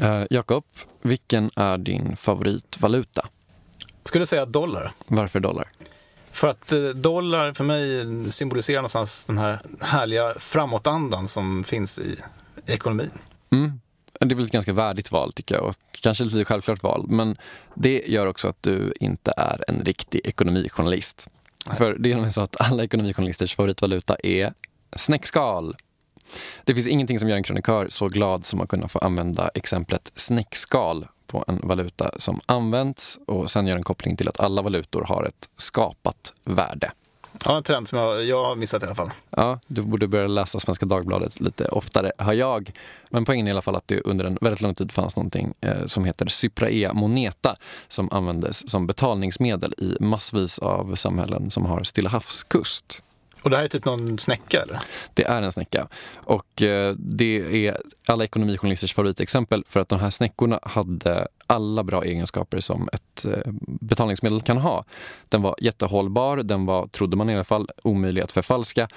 Uh, Jakob, vilken är din favoritvaluta? Skulle säga dollar. Varför dollar? För att eh, dollar för mig symboliserar någonstans den här härliga framåtandan som finns i ekonomin. Mm. Det är väl ett ganska värdigt val tycker jag och kanske lite självklart val. Men det gör också att du inte är en riktig ekonomijournalist. Nej. För det är nämligen så att alla ekonomijournalisters favoritvaluta är snäckskal. Det finns ingenting som gör en krönikör så glad som att kunna få använda exemplet snäckskal på en valuta som används och sen gör en koppling till att alla valutor har ett skapat värde. Ja, en trend som jag, jag har missat i alla fall. Ja, du borde börja läsa Svenska Dagbladet lite oftare, har jag. Men poängen är i alla fall att det under en väldigt lång tid fanns någonting eh, som heter Cypraea Moneta som användes som betalningsmedel i massvis av samhällen som har Stilla havskust. Och det här är typ någon snäcka eller? Det är en snäcka. Och eh, det är alla ekonomijournalisters favoritexempel för att de här snäckorna hade alla bra egenskaper som ett eh, betalningsmedel kan ha. Den var jättehållbar, den var, trodde man i alla fall, omöjlig att förfalska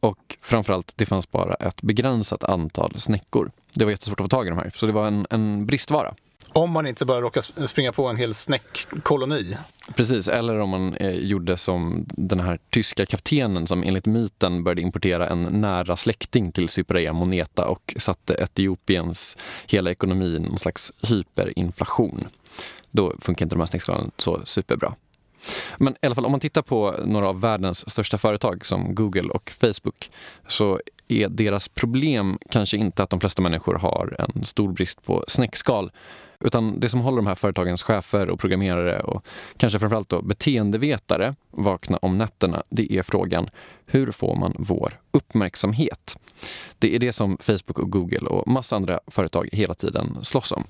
och framförallt, det fanns bara ett begränsat antal snäckor. Det var jättesvårt att få tag i de här, så det var en, en bristvara. Om man inte bara råkar springa på en hel snäckkoloni. Precis, eller om man eh, gjorde som den här tyska kaptenen som enligt myten började importera en nära släkting till Cyprea Moneta och satte Etiopiens hela ekonomi i någon slags hyperinflation. Då funkar inte de här snäckskalen så superbra. Men i alla fall om man tittar på några av världens största företag som Google och Facebook så är deras problem kanske inte att de flesta människor har en stor brist på snäckskal utan det som håller de här företagens chefer och programmerare och kanske framförallt då beteendevetare vakna om nätterna, det är frågan hur får man vår uppmärksamhet? Det är det som Facebook och Google och massa andra företag hela tiden slåss om.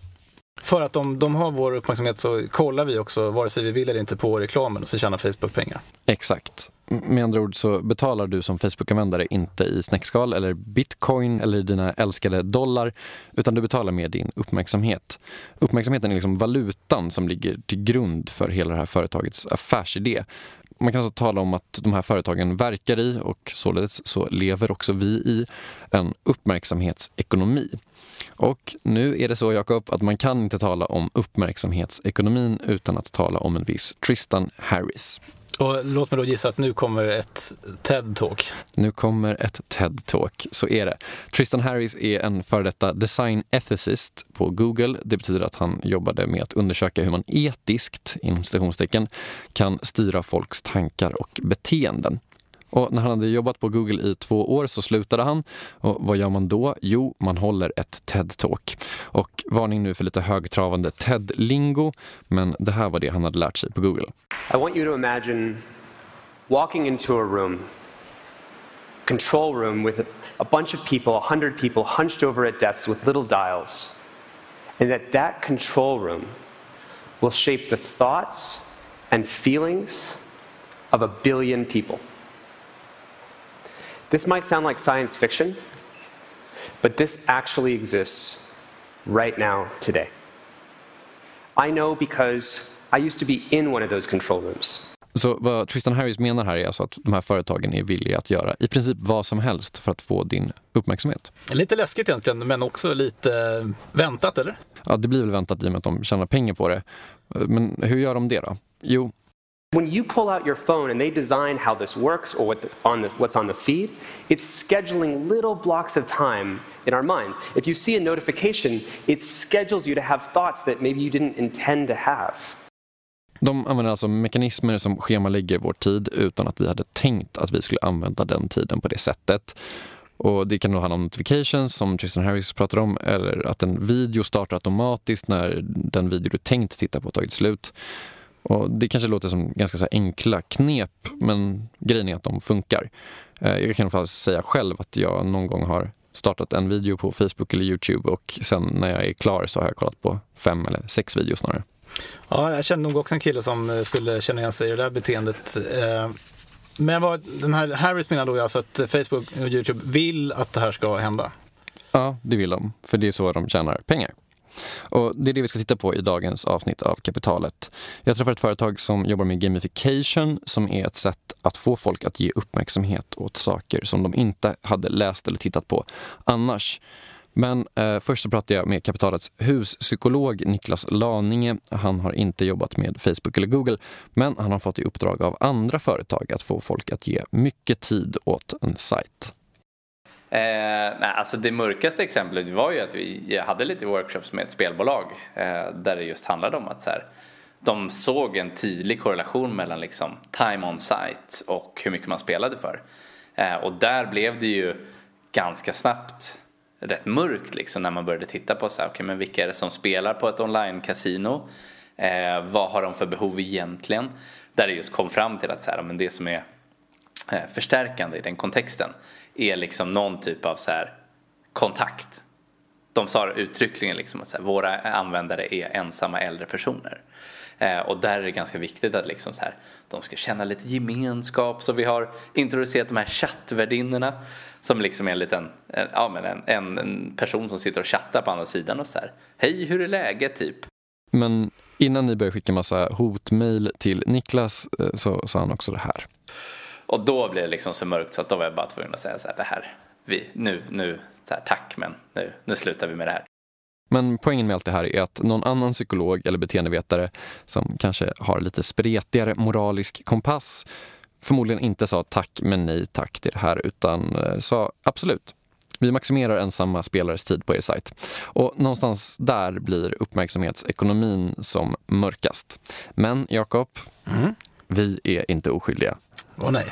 För att om de har vår uppmärksamhet så kollar vi också, vare sig vi vill eller inte, på reklamen och så tjänar Facebook pengar. Exakt. Med andra ord så betalar du som Facebook-användare inte i snäckskal eller bitcoin eller dina älskade dollar utan du betalar med din uppmärksamhet. Uppmärksamheten är liksom valutan som ligger till grund för hela det här företagets affärsidé. Man kan alltså tala om att de här företagen verkar i och således så lever också vi i en uppmärksamhetsekonomi. Och nu är det så, Jakob, att man kan inte tala om uppmärksamhetsekonomin utan att tala om en viss Tristan Harris. Och låt mig då gissa att nu kommer ett TED-talk. Nu kommer ett TED-talk, så är det. Tristan Harris är en före detta design ethicist på Google. Det betyder att han jobbade med att undersöka hur man etiskt, inom citationstecken, kan styra folks tankar och beteenden. Och när han hade jobbat på Google i två år så slutade han. Och vad gör man då? Jo, man håller ett TED-talk. Och varning nu för lite högtravande TED-lingo, men det här var det han hade lärt sig på Google. I want you to imagine walking into a room, control room with a bunch of people, a hundred people hunched over at desks with little dials. And that that control room will shape the thoughts and feelings of a billion people. This might sound like science fiction, but this actually exists right now, today. I know because I used to be in one of those control rooms. Så vad Tristan Harris menar här är alltså att de här företagen är villiga att göra i princip vad som helst för att få din uppmärksamhet. Lite läskigt egentligen, men också lite väntat, eller? Ja, det blir väl väntat i och med att de tjänar pengar på det. Men hur gör de det då? Jo, When you pull out your phone and they design how this works or what the, on the, what's on the feed, it's scheduling little blocks of time in our minds. If you see a notification, it schedules you to have thoughts that maybe you didn't intend to have. De använder alltså mekanismer som schemalägger vår tid utan att vi hade tänkt att vi skulle använda den tiden på det sättet. Och Det kan då handla om notifications som Tristan Harris pratar om eller att en video startar automatiskt när den video du tänkt titta på tagit slut. Och det kanske låter som ganska så enkla knep, men grejen är att de funkar. Eh, jag kan i alla fall säga själv att jag någon gång har startat en video på Facebook eller Youtube och sen när jag är klar så har jag kollat på fem eller sex videos snarare. Ja, jag känner nog också en kille som eh, skulle känna igen sig i det där beteendet. Eh, men vad, den här Harris menar då alltså att Facebook och Youtube vill att det här ska hända? Ja, det vill de. För det är så de tjänar pengar. Och Det är det vi ska titta på i dagens avsnitt av Kapitalet. Jag träffar ett företag som jobbar med gamification som är ett sätt att få folk att ge uppmärksamhet åt saker som de inte hade läst eller tittat på annars. Men eh, först så pratade jag med Kapitalets huspsykolog Niklas Laninge. Han har inte jobbat med Facebook eller Google, men han har fått i uppdrag av andra företag att få folk att ge mycket tid åt en sajt. Eh, nej, alltså det mörkaste exemplet var ju att vi hade lite workshops med ett spelbolag eh, där det just handlade om att så här, de såg en tydlig korrelation mellan liksom time on site och hur mycket man spelade för. Eh, och där blev det ju ganska snabbt rätt mörkt liksom när man började titta på så här, okay, men vilka är det som spelar på ett online-casino? Eh, vad har de för behov egentligen? Där det just kom fram till att så här, men det som är eh, förstärkande i den kontexten är liksom någon typ av så här, kontakt. De sa uttryckligen liksom att så här, våra användare är ensamma äldre personer. Eh, och där är det ganska viktigt att liksom så här, de ska känna lite gemenskap. Så vi har introducerat de här chattvärdinnorna som liksom är en liten, eh, ja men en, en, en, person som sitter och chattar på andra sidan och så här, hej hur är läget typ? Men innan ni börjar skicka massa hotmail till Niklas eh, så sa han också det här. Och då blev det liksom så mörkt så att då var jag bara tvungen att säga så här, det här, vi, nu, nu, så här, tack men nu, nu slutar vi med det här. Men poängen med allt det här är att någon annan psykolog eller beteendevetare som kanske har lite spretigare moralisk kompass förmodligen inte sa tack men nej tack till det här utan eh, sa absolut. Vi maximerar ensamma spelares tid på er sajt. Och någonstans där blir uppmärksamhetsekonomin som mörkast. Men Jakob, mm. vi är inte oskyldiga. Åh nej.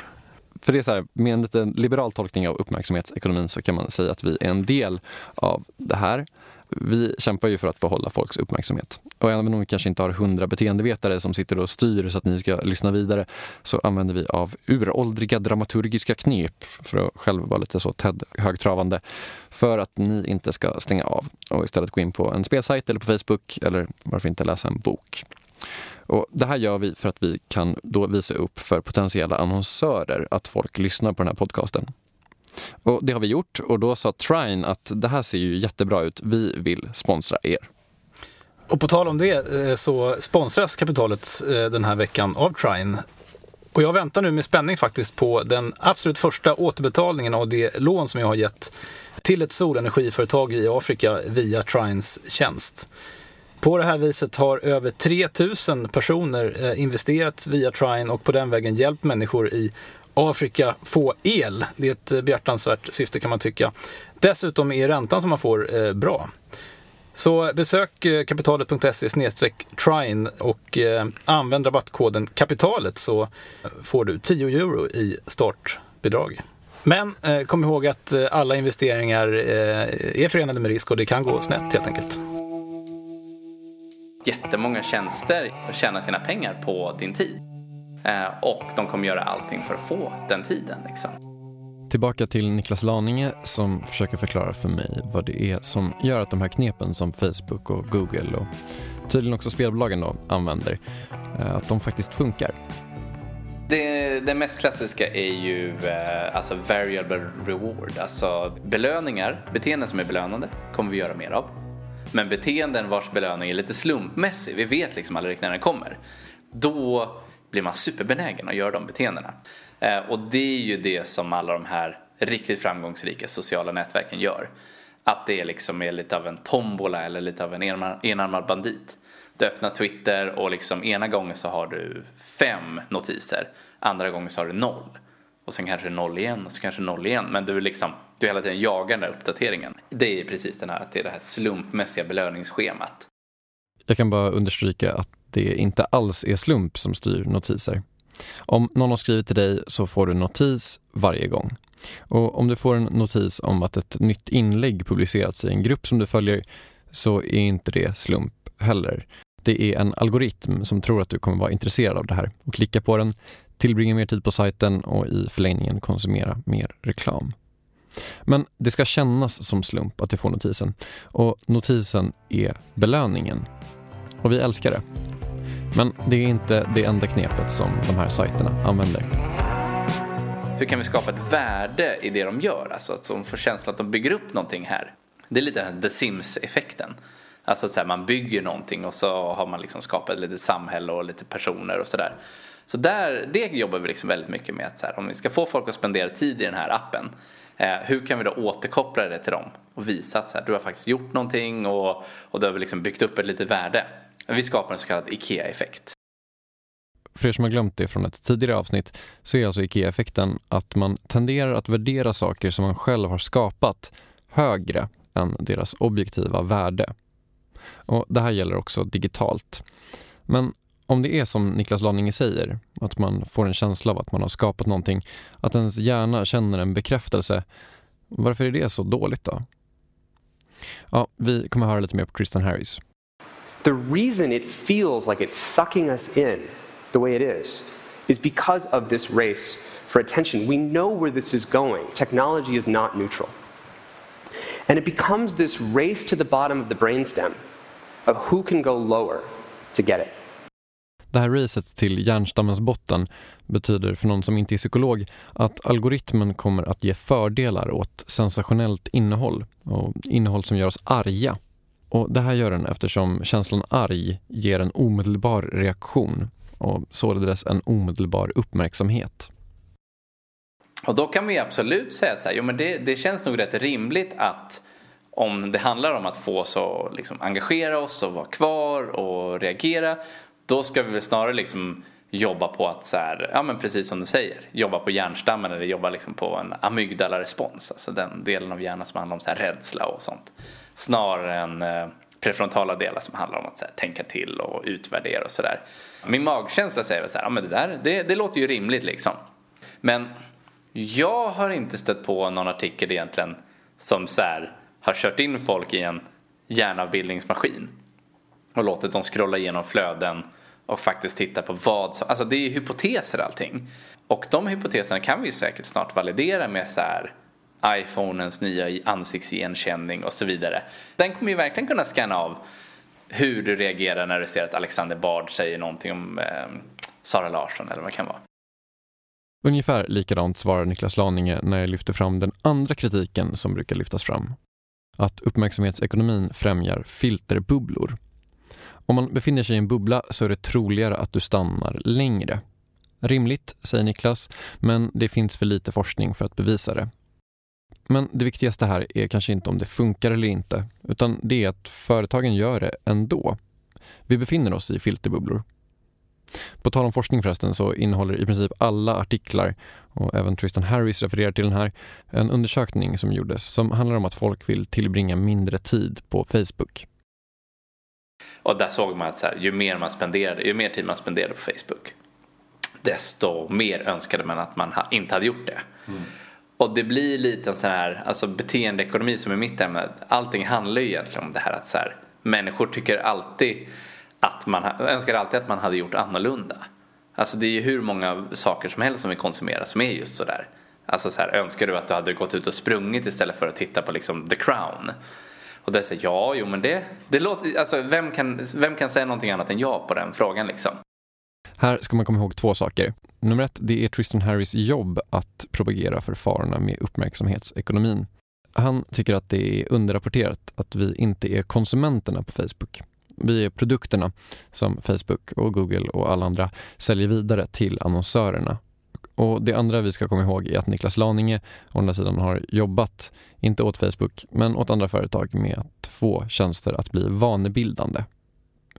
För det är så här, med en liten liberal tolkning av uppmärksamhetsekonomin så kan man säga att vi är en del av det här vi kämpar ju för att behålla folks uppmärksamhet. Och även om vi kanske inte har hundra beteendevetare som sitter och styr så att ni ska lyssna vidare så använder vi av uråldriga dramaturgiska knep för att själv vara lite så Ted högtravande för att ni inte ska stänga av och istället gå in på en spelsajt eller på Facebook eller varför inte läsa en bok. Och det här gör vi för att vi kan då visa upp för potentiella annonsörer att folk lyssnar på den här podcasten. Och det har vi gjort och då sa Trine att det här ser ju jättebra ut, vi vill sponsra er. Och på tal om det eh, så sponsras kapitalet eh, den här veckan av Trine. Och jag väntar nu med spänning faktiskt på den absolut första återbetalningen av det lån som jag har gett till ett solenergiföretag i Afrika via Trines tjänst. På det här viset har över 3000 personer eh, investerat via Trine och på den vägen hjälpt människor i Afrika få el. Det är ett eh, behjärtansvärt syfte kan man tycka. Dessutom är räntan som man får eh, bra. Så besök kapitalet.se trine och använd rabattkoden kapitalet så får du 10 euro i startbidrag. Men kom ihåg att alla investeringar är förenade med risk och det kan gå snett helt enkelt. Jättemånga tjänster och tjäna sina pengar på din tid. Eh, och de kommer göra allting för att få den tiden. Liksom. Tillbaka till Niklas Laninge som försöker förklara för mig vad det är som gör att de här knepen som Facebook och Google och tydligen också spelbolagen då använder, eh, att de faktiskt funkar. Det, det, mest klassiska är ju eh, alltså variable reward, alltså belöningar, beteenden som är belönande kommer vi göra mer av. Men beteenden vars belöning är lite slumpmässig, vi vet liksom aldrig när den kommer, då blir man superbenägen att göra de beteendena. Eh, och det är ju det som alla de här riktigt framgångsrika sociala nätverken gör. Att det liksom är lite av en tombola eller lite av en enarmad bandit. Du öppnar Twitter och liksom ena gången så har du fem notiser, andra gången så har du noll. Och sen kanske noll igen och så kanske noll igen. Men du, liksom, du hela tiden jagar den där uppdateringen. Det är precis den här, att det är det här slumpmässiga belöningsschemat. Jag kan bara understryka att det inte alls är slump som styr notiser. Om någon har skrivit till dig så får du en notis varje gång. Och om du får en notis om att ett nytt inlägg publicerats i en grupp som du följer så är inte det slump heller. Det är en algoritm som tror att du kommer vara intresserad av det här och klicka på den, tillbringa mer tid på sajten och i förlängningen konsumera mer reklam. Men det ska kännas som slump att du får notisen och notisen är belöningen. Och vi älskar det. Men det är inte det enda knepet som de här sajterna använder. Hur kan vi skapa ett värde i det de gör? Alltså att de får känslan att de bygger upp någonting här. Det är lite den här The Sims-effekten. Alltså så här, man bygger någonting och så har man liksom skapat lite samhälle och lite personer och sådär. Så där, det jobbar vi liksom väldigt mycket med. Att så här, om vi ska få folk att spendera tid i den här appen, eh, hur kan vi då återkoppla det till dem och visa att så här, du har faktiskt gjort någonting och, och du har liksom byggt upp ett litet värde. Vi skapar en så kallad IKEA-effekt. För er som har glömt det från ett tidigare avsnitt så är alltså IKEA-effekten att man tenderar att värdera saker som man själv har skapat högre än deras objektiva värde. Och Det här gäller också digitalt. Men om det är som Niklas Laninge säger, att man får en känsla av att man har skapat någonting, att ens hjärna känner en bekräftelse, varför är det så dåligt då? Ja, vi kommer höra lite mer på Kristen Harris. The reason it feels like it's sucking us in the way it is is because of this race for attention. We know where this is going. Technology is not neutral. And it becomes this race to the bottom of the brainstem of who can go lower to get it. Det här racet till hjärnstammens botten betyder för någon som inte är psykolog att algoritmen kommer att ge fördelar åt sensationellt innehåll och innehåll som gör oss arga. Och Det här gör den eftersom känslan arg ger en omedelbar reaktion och således en omedelbar uppmärksamhet. Och då kan vi absolut säga så här, jo men det, det känns nog rätt rimligt att om det handlar om att få oss att liksom engagera oss och vara kvar och reagera, då ska vi väl snarare liksom jobba på att så här, ja men precis som du säger, jobba på hjärnstammen eller jobba liksom på en amygdala-respons, alltså den delen av hjärnan som handlar om så här rädsla och sånt. Snarare än eh, prefrontala delar som handlar om att här, tänka till och utvärdera och sådär. Min magkänsla säger väl så här, ja men det där, det, det låter ju rimligt liksom. Men jag har inte stött på någon artikel egentligen som så här, har kört in folk i en hjärnavbildningsmaskin och låtit dem scrolla igenom flöden och faktiskt titta på vad som, alltså det är ju hypoteser allting. Och de hypoteserna kan vi ju säkert snart validera med så här iPhonens nya ansiktsigenkänning och så vidare. Den kommer ju verkligen kunna scanna av hur du reagerar när du ser att Alexander Bard säger någonting om eh, Sara Larsson eller vad det kan vara. Ungefär likadant svarar Niklas Laninge när jag lyfter fram den andra kritiken som brukar lyftas fram. Att uppmärksamhetsekonomin främjar filterbubblor. Om man befinner sig i en bubbla så är det troligare att du stannar längre. Rimligt, säger Niklas, men det finns för lite forskning för att bevisa det. Men det viktigaste här är kanske inte om det funkar eller inte, utan det är att företagen gör det ändå. Vi befinner oss i filterbubblor. På tal om forskning förresten så innehåller i princip alla artiklar, och även Tristan Harris refererar till den här, en undersökning som gjordes som handlar om att folk vill tillbringa mindre tid på Facebook. Och där såg man att så här, ju, mer man spenderade, ju mer tid man spenderade på Facebook desto mer önskade man att man inte hade gjort det. Mm. Och det blir lite en sån här alltså beteendeekonomi som är mitt ämne. Allting handlar ju egentligen om det här att så här, människor tycker alltid att man önskar alltid att man hade gjort annorlunda. Alltså det är ju hur många saker som helst som vi konsumerar som är just sådär. Alltså så här, önskar du att du hade gått ut och sprungit istället för att titta på liksom The Crown? Och det säger ja, jo men det, det låter, alltså vem kan, vem kan säga någonting annat än ja på den frågan liksom? Här ska man komma ihåg två saker. Nummer ett, det är Tristan Harris jobb att propagera för farorna med uppmärksamhetsekonomin. Han tycker att det är underrapporterat att vi inte är konsumenterna på Facebook. Vi är produkterna som Facebook och Google och alla andra säljer vidare till annonsörerna. Och Det andra vi ska komma ihåg är att Niklas Laninge å andra sidan har jobbat, inte åt Facebook, men åt andra företag med att få tjänster att bli vanebildande.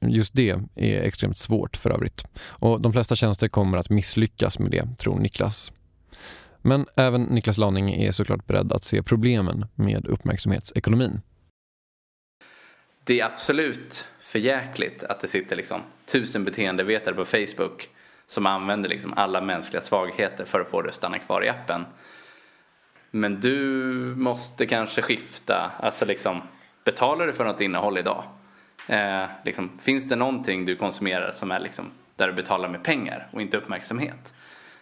Just det är extremt svårt för övrigt. Och de flesta tjänster kommer att misslyckas med det, tror Niklas. Men även Niklas Laninge är såklart beredd att se problemen med uppmärksamhetsekonomin. Det är absolut för jäkligt att det sitter liksom tusen beteendevetare på Facebook som använder liksom alla mänskliga svagheter för att få dig att stanna kvar i appen. Men du måste kanske skifta, alltså liksom betalar du för något innehåll idag? Eh, liksom, finns det någonting du konsumerar som är liksom där du betalar med pengar och inte uppmärksamhet?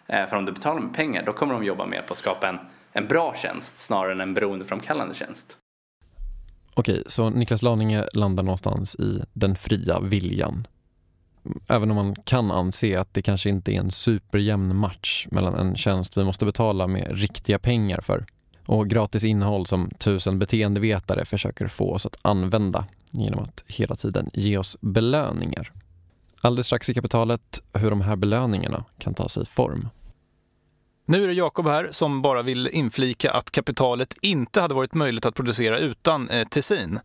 Eh, för om du betalar med pengar då kommer de jobba mer på att skapa en, en bra tjänst snarare än en beroendeframkallande tjänst. Okej, så Niklas Laninge landar någonstans i den fria viljan. Även om man kan anse att det kanske inte är en superjämn match mellan en tjänst vi måste betala med riktiga pengar för och gratis innehåll som tusen beteendevetare försöker få oss att använda genom att hela tiden ge oss belöningar. Alldeles strax i kapitalet hur de här belöningarna kan ta sig form. Nu är det Jakob här som bara vill inflika att kapitalet inte hade varit möjligt att producera utan eh, Tessin.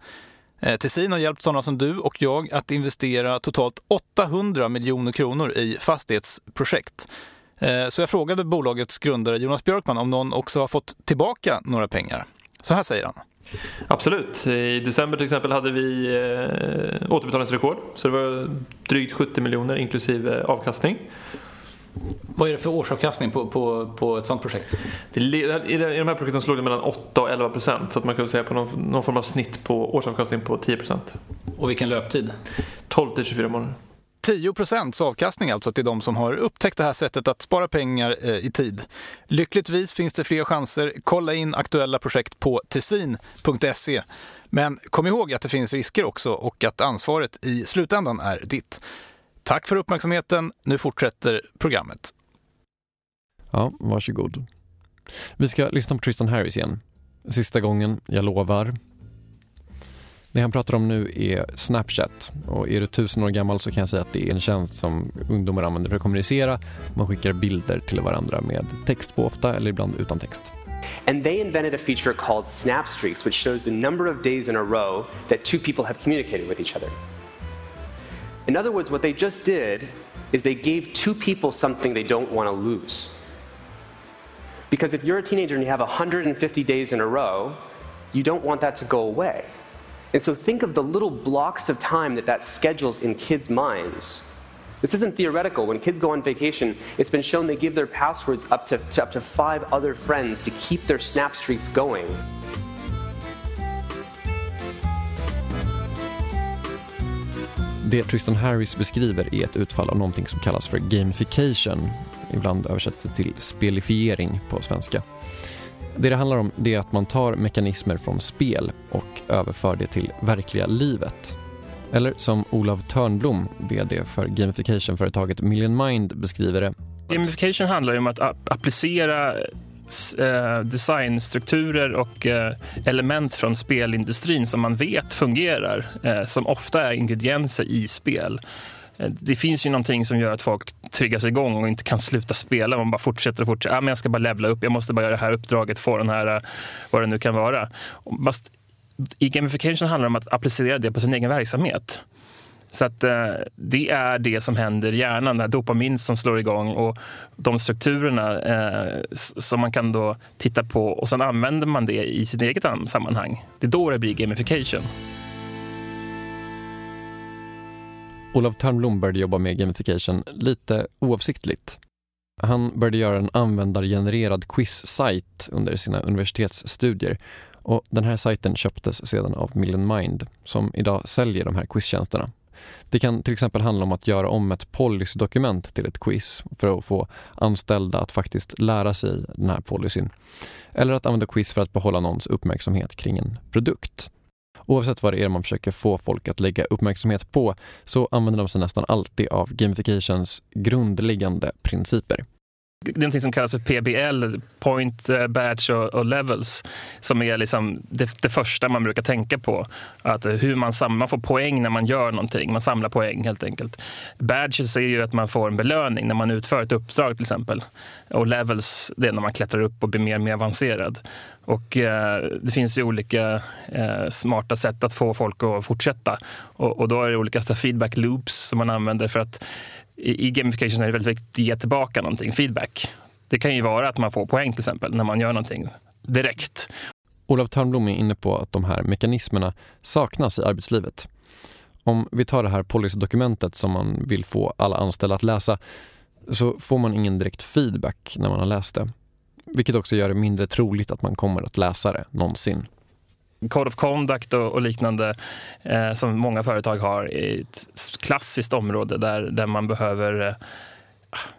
Eh, Tessin har hjälpt sådana som du och jag att investera totalt 800 miljoner kronor i fastighetsprojekt. Eh, så jag frågade bolagets grundare Jonas Björkman om någon också har fått tillbaka några pengar. Så här säger han. Absolut. I december till exempel hade vi eh, återbetalningsrekord. Så det var drygt 70 miljoner inklusive avkastning. Vad är det för årsavkastning på, på, på ett sådant projekt? Det, I de här projekten slog det mellan 8 och 11 procent. Så att man kan säga på någon, någon, form av snitt på årsavkastning på 10 procent. Och vilken löptid? 12 till 24 månader. 10 procents avkastning alltså till de som har upptäckt det här sättet att spara pengar eh, i tid. Lyckligtvis finns det fler chanser. Kolla in aktuella projekt på tessin.se. Men kom ihåg att det finns risker också och att ansvaret i slutändan är ditt. Tack för uppmärksamheten. Nu fortsätter programmet. Ja, varsågod. Vi ska lyssna på Tristan Harris igen. Sista gången, jag lovar. Det han pratar om nu är Snapchat. Och är du tusen år gammal så kan jag säga att det är en tjänst som ungdomar använder för att kommunicera. Man skickar bilder till varandra med text på ofta eller ibland utan text. And they invented a feature called Snapstreaks, which shows the number of days in a row that two people have communicated with each other. In other words, what they just did is they gave two people something they don't want to lose. Because if you're a teenager and you have 150 days in a row, you don't want that to go away. And so think of the little blocks of time that that schedules in kids' minds. This isn't theoretical. When kids go on vacation, it's been shown they give their passwords up to, to up to five other friends to keep their snap streaks going. Det Tristan Harris beskriver är ett utfall av någonting som kallas för gamification. Ibland översätts det till spelifiering på svenska. Det det handlar om det är att man tar mekanismer från spel och överför det till verkliga livet. Eller som Olav Törnblom, VD för gamification-företaget Million Mind beskriver det. Gamification handlar ju om att applicera eh, designstrukturer och eh, element från spelindustrin som man vet fungerar, eh, som ofta är ingredienser i spel. Eh, det finns ju någonting som gör att folk triggas igång och inte kan sluta spela. Man bara fortsätter och fortsätter. Ja, men jag ska bara levla upp, jag måste bara göra det här uppdraget, få den här, eh, vad det nu kan vara. Fast I gamification handlar det om att applicera det på sin egen verksamhet. Så att eh, det är det som händer i hjärnan, det här dopamin som slår igång och de strukturerna eh, som man kan då titta på och sen använder man det i sitt eget sammanhang. Det är då det blir gamification. Olof Törnblom började jobba med gamification lite oavsiktligt. Han började göra en användargenererad quiz-sajt under sina universitetsstudier och den här sajten köptes sedan av Million Mind som idag säljer de här quiztjänsterna. Det kan till exempel handla om att göra om ett policydokument till ett quiz för att få anställda att faktiskt lära sig den här policyn. Eller att använda quiz för att behålla någons uppmärksamhet kring en produkt. Oavsett vad det är man försöker få folk att lägga uppmärksamhet på så använder de sig nästan alltid av gamifications grundläggande principer. Det är något som kallas för PBL, Point, eh, Badge och, och Levels, som är liksom det, det, första man brukar tänka på. Att hur man, man får poäng när man gör någonting, man samlar poäng helt enkelt. Badges är ju att man får en belöning när man utför ett uppdrag till exempel. Och Levels, det är när man klättrar upp och blir mer och mer avancerad. Och eh, det finns ju olika eh, smarta sätt att få folk att fortsätta. Och, och då är det olika feedback loops som man använder för att i, i gamification är det väldigt viktigt att ge tillbaka någonting, feedback. Det kan ju vara att man får poäng till exempel när man gör någonting direkt. Olof Törnblom är inne på att de här mekanismerna saknas i arbetslivet. Om vi tar det här policydokumentet som man vill få alla anställda att läsa så får man ingen direkt feedback när man har läst det. Vilket också gör det mindre troligt att man kommer att läsa det någonsin. Code of Conduct och, och liknande eh, som många företag har är ett klassiskt område där, där man behöver eh,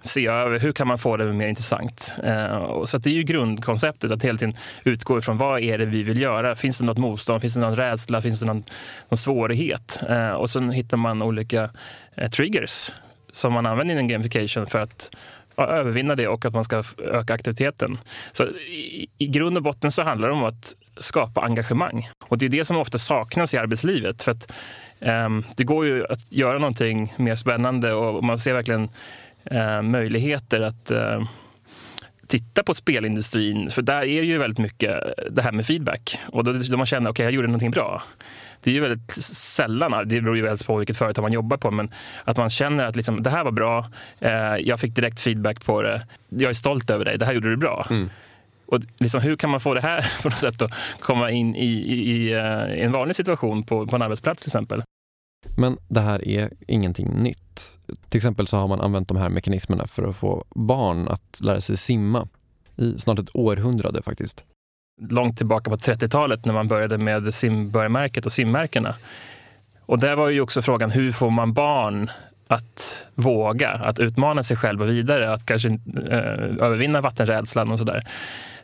se över hur kan man få det mer intressant. Eh, så det är ju grundkonceptet att hela tiden utgå ifrån vad är det vi vill göra. Finns det något motstånd? Finns det någon rädsla? Finns det någon, någon svårighet? Eh, och sen hittar man olika eh, triggers som man använder inom gamification för att övervinna det och att man ska öka aktiviteten. Så i, i grund och botten så handlar det om att skapa engagemang. Och det är det som ofta saknas i arbetslivet. För att, um, det går ju att göra någonting mer spännande och man ser verkligen uh, möjligheter att uh, titta på spelindustrin, för där är ju väldigt mycket det här med feedback. Och då, då man känner, okej, okay, jag gjorde någonting bra. Det är ju väldigt sällan, det beror ju väldigt på vilket företag man jobbar på, men att man känner att liksom, det här var bra, eh, jag fick direkt feedback på det, jag är stolt över dig, det här gjorde du bra. Mm. Och liksom, hur kan man få det här på något sätt att komma in i, i, i, eh, en vanlig situation på, på en arbetsplats till exempel? Men det här är ingenting nytt. Till exempel så har man använt de här mekanismerna för att få barn att lära sig simma i snart ett århundrade faktiskt. Långt tillbaka på 30-talet när man började med simbörjarmärket och simmärkena. Och där var ju också frågan, hur får man barn att våga, att utmana sig själva vidare, att kanske eh, övervinna vattenrädslan och sådär.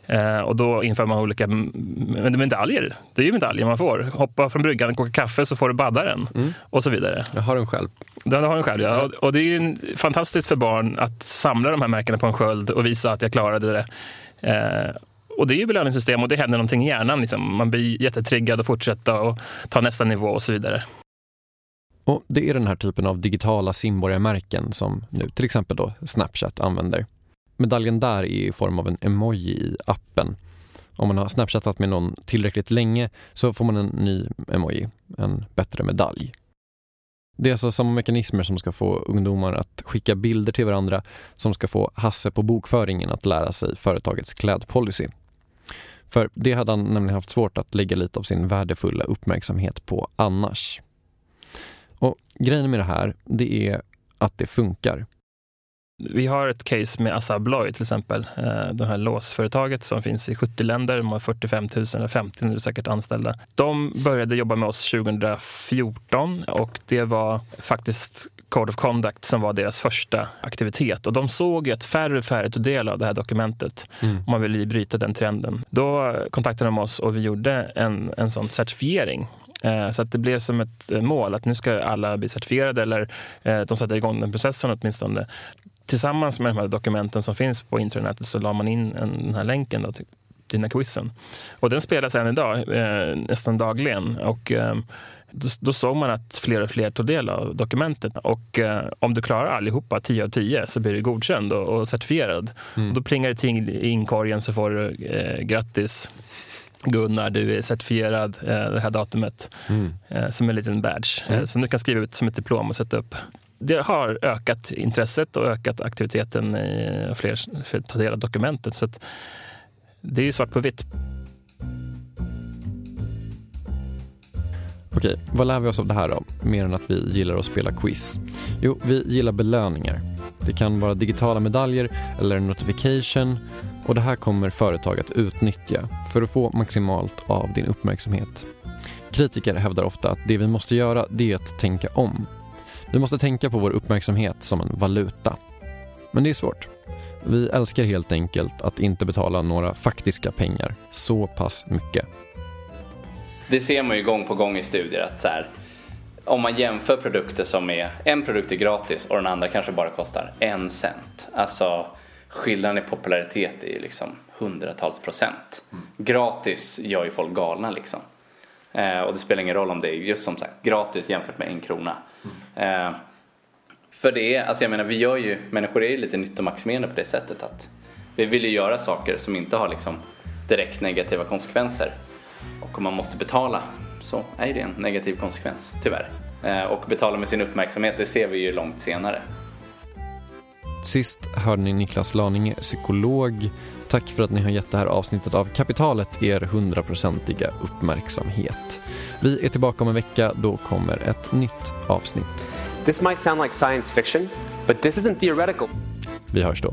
Eh, och då inför man olika medaljer. Det är ju medaljer man får. Hoppa från bryggan, koka kaffe så får du baddaren mm. och så vidare. Jag har den själv. Den har den själv, ja. Och, och det är ju fantastiskt för barn att samla de här märkena på en sköld och visa att jag klarade det. Eh, och det är ju belöningssystem och det händer någonting i hjärnan. Liksom. Man blir jättetriggad att fortsätta och ta nästa nivå och så vidare. Och Det är den här typen av digitala simborgarmärken som nu till exempel då Snapchat använder. Medaljen där är i form av en emoji i appen. Om man har snapchattat med någon tillräckligt länge så får man en ny emoji, en bättre medalj. Det är alltså samma mekanismer som ska få ungdomar att skicka bilder till varandra som ska få Hasse på bokföringen att lära sig företagets klädpolicy. För det hade han nämligen haft svårt att lägga lite av sin värdefulla uppmärksamhet på annars. Och grejen med det här, det är att det funkar. Vi har ett case med Assa Abloy till exempel. Eh, det här låsföretaget som finns i 70 länder. De har 45 000 eller 50 nu säkert anställda. De började jobba med oss 2014 och det var faktiskt Code of Conduct som var deras första aktivitet. Och de såg ju att färre och färre tog del av det här dokumentet. Mm. Och man ville bryta den trenden. Då kontaktade de oss och vi gjorde en, en sån certifiering Eh, så att det blev som ett eh, mål att nu ska alla bli certifierade eller de sätter igång den processen åtminstone. Tillsammans med de här dokumenten som finns på internet så la man in den här länken då till dina quizen. Och den spelas än idag, nästan dagligen. Och, då, då, såg man att fler och fler tog del av dokumentet. Och eh, om du klarar allihopa, 10 av 10, så blir du godkänd och, och certifierad. Mm. Och då plingar det till i inkorgen så får du eh, grattis. Gunnar, du är certifierad eh, det här datumet mm. eh, som en liten badge eh, mm. som du kan skriva ut som ett diplom och sätta upp. Det har ökat intresset och ökat aktiviteten i fler för att ta del av dokumentet. Så det är ju svart på vitt. Okej, vad lär vi oss av det här då? Mer än att vi gillar att spela quiz. Jo, vi gillar belöningar. Det kan vara digitala medaljer eller notification och det här kommer företag att utnyttja för att få maximalt av din uppmärksamhet. Kritiker hävdar ofta att det vi måste göra det är att tänka om. Vi måste tänka på vår uppmärksamhet som en valuta. Men det är svårt. Vi älskar helt enkelt att inte betala några faktiska pengar så pass mycket. Det ser man ju gång på gång i studier att så här, om man jämför produkter som är, en produkt är gratis och den andra kanske bara kostar en cent. Alltså skillnaden i popularitet är ju liksom hundratals procent. Gratis gör ju folk galna liksom. Eh, och det spelar ingen roll om det är just som sagt gratis jämfört med en krona. Mm. Eh, för det är, alltså jag menar vi gör ju, människor är ju lite nyttomaximerande på det sättet att vi vill ju göra saker som inte har liksom direkt negativa konsekvenser. Och om man måste betala så är det en negativ konsekvens, tyvärr. Eh, och betala med sin uppmärksamhet, det ser vi ju långt senare. Sist hörde ni Niklas Laninge, psykolog. Tack för att ni har gett det här avsnittet av Kapitalet er hundraprocentiga uppmärksamhet. Vi är tillbaka om en vecka, då kommer ett nytt avsnitt. This might sound like science fiction, but this isn't theoretical. Vi hörs då.